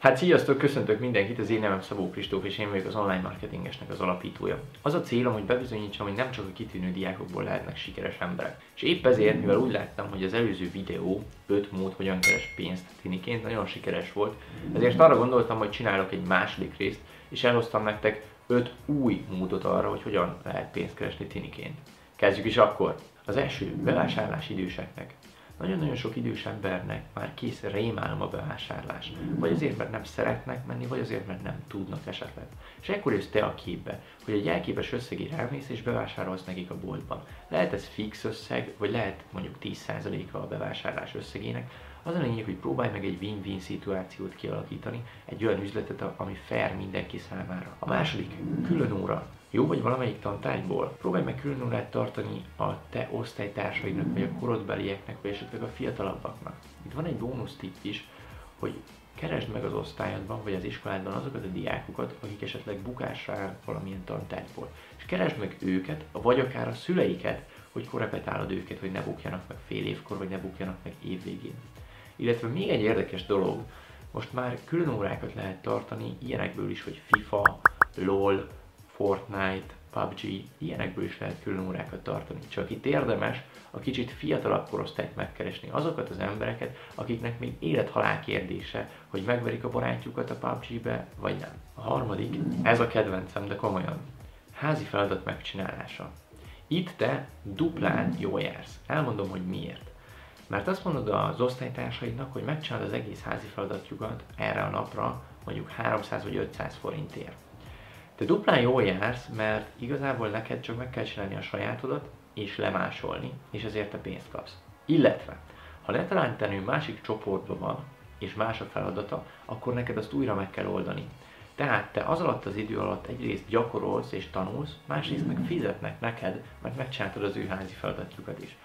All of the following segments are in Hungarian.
Hát sziasztok, köszöntök mindenkit, az én nevem Szabó Kristóf, és én vagyok az online marketingesnek az alapítója. Az a célom, hogy bebizonyítsam, hogy nem csak a kitűnő diákokból lehetnek sikeres emberek. És épp ezért, mivel úgy láttam, hogy az előző videó 5 mód, hogyan keres pénzt tiniként, nagyon sikeres volt, ezért arra gondoltam, hogy csinálok egy második részt, és elhoztam nektek 5 új módot arra, hogy hogyan lehet pénzt keresni tiniként. Kezdjük is akkor! Az első, bevásárlás időseknek. Nagyon-nagyon sok idős embernek már kész rémálom a bevásárlás. Vagy azért, mert nem szeretnek menni, vagy azért, mert nem tudnak esetleg. És ekkor jössz te a képbe, hogy egy elképes összegére elmész és bevásárolsz nekik a boltban. Lehet ez fix összeg, vagy lehet mondjuk 10%-a a bevásárlás összegének, az a lényeg, hogy próbálj meg egy win-win szituációt kialakítani, egy olyan üzletet, ami fair mindenki számára. A második, külön óra. Jó vagy valamelyik tantárgyból? Próbálj meg külön órát tartani a te osztálytársaidnak, vagy a korodbelieknek, vagy esetleg a fiatalabbaknak. Itt van egy bónusz tipp is, hogy keresd meg az osztályodban, vagy az iskoládban azokat a diákokat, akik esetleg bukásra áll valamilyen tantárgyból. És keresd meg őket, vagy akár a szüleiket, hogy korrepetálod őket, hogy ne bukjanak meg fél évkor, vagy ne bukjanak meg évvégén. Illetve még egy érdekes dolog, most már külön órákat lehet tartani ilyenekből is, hogy FIFA, LOL, Fortnite, PUBG, ilyenekből is lehet külön órákat tartani. Csak itt érdemes a kicsit fiatalabb korosztályt megkeresni, azokat az embereket, akiknek még élet-halál kérdése, hogy megverik a barátjukat a PUBG-be, vagy nem. A harmadik, ez a kedvencem, de komolyan, házi feladat megcsinálása. Itt te duplán jól jársz. Elmondom, hogy miért. Mert azt mondod az osztálytársaidnak, hogy megcsinálod az egész házi feladatjukat erre a napra, mondjuk 300 vagy 500 forintért. Te duplán jól jársz, mert igazából neked csak meg kell csinálni a sajátodat, és lemásolni, és ezért te pénzt kapsz. Illetve, ha letaláltenő másik csoportban van, és más a feladata, akkor neked azt újra meg kell oldani. Tehát te az alatt az idő alatt egyrészt gyakorolsz és tanulsz, másrészt meg fizetnek neked, mert megcsináltad az ő házi feladatjukat is.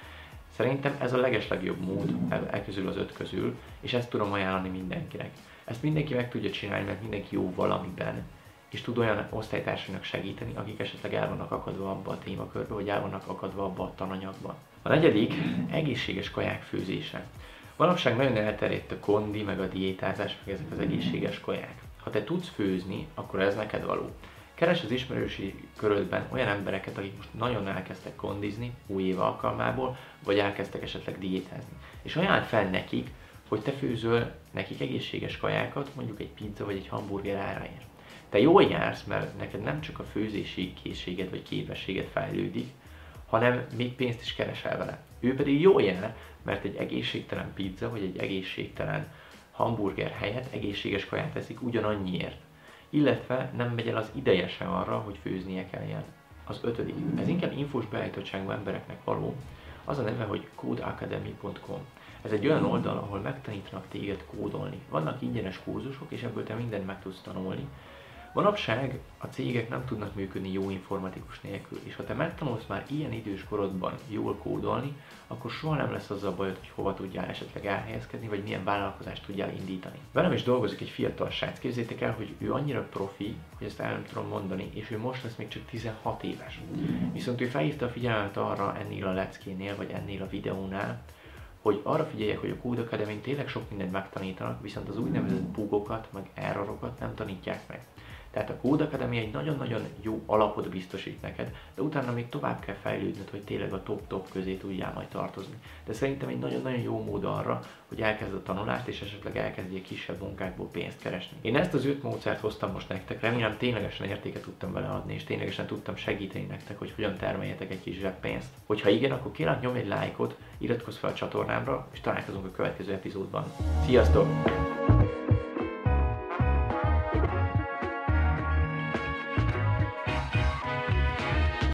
Szerintem ez a legeslegjobb mód e, közül az öt közül, és ezt tudom ajánlani mindenkinek. Ezt mindenki meg tudja csinálni, mert mindenki jó valamiben, és tud olyan osztálytársainak segíteni, akik esetleg el vannak akadva abba a témakörbe, vagy el vannak akadva abba a tananyagba. A negyedik, egészséges kaják főzése. Manapság nagyon elterjedt a kondi, meg a diétázás, meg ezek az egészséges kaják. Ha te tudsz főzni, akkor ez neked való. Keres az ismerősi körödben olyan embereket, akik most nagyon elkezdtek kondizni új év alkalmából, vagy elkezdtek esetleg diétázni. És ajánl fel nekik, hogy te főzöl nekik egészséges kajákat, mondjuk egy pizza vagy egy hamburger áráért. Te jól jársz, mert neked nem csak a főzési készséged vagy képességed fejlődik, hanem még pénzt is keresel vele. Ő pedig jól jár, mert egy egészségtelen pizza vagy egy egészségtelen hamburger helyett egészséges kaját teszik ugyanannyiért illetve nem megy el az ideje se arra, hogy főznie kelljen. Az ötödik, ez inkább infós beállítottságú embereknek való, az a neve, hogy codeacademy.com. Ez egy olyan oldal, ahol megtanítanak téged kódolni. Vannak ingyenes kurzusok, és ebből te mindent meg tudsz tanulni, Manapság a cégek nem tudnak működni jó informatikus nélkül, és ha te megtanulsz már ilyen idős korodban jól kódolni, akkor soha nem lesz azzal bajod, hogy hova tudjál esetleg elhelyezkedni, vagy milyen vállalkozást tudjál indítani. Velem is dolgozik egy fiatal srác, képzétek el, hogy ő annyira profi, hogy ezt el nem tudom mondani, és ő most lesz még csak 16 éves. Viszont ő felhívta a figyelmet arra ennél a leckénél, vagy ennél a videónál, hogy arra figyeljek, hogy a Code academy tényleg sok mindent megtanítanak, viszont az úgynevezett bugokat, meg errorokat nem tanítják meg. Tehát a Code Academy egy nagyon-nagyon jó alapot biztosít neked, de utána még tovább kell fejlődnöd, hogy tényleg a top-top közé tudjál majd tartozni. De szerintem egy nagyon-nagyon jó mód arra, hogy elkezd a tanulást, és esetleg elkezdjél kisebb munkákból pénzt keresni. Én ezt az öt módszert hoztam most nektek, remélem ténylegesen értéket tudtam vele adni, és ténylegesen tudtam segíteni nektek, hogy hogyan termeljetek egy kis pénzt. Hogyha igen, akkor kérlek nyomj egy lájkot, iratkozz fel a csatornámra, és találkozunk a következő epizódban. Sziasztok!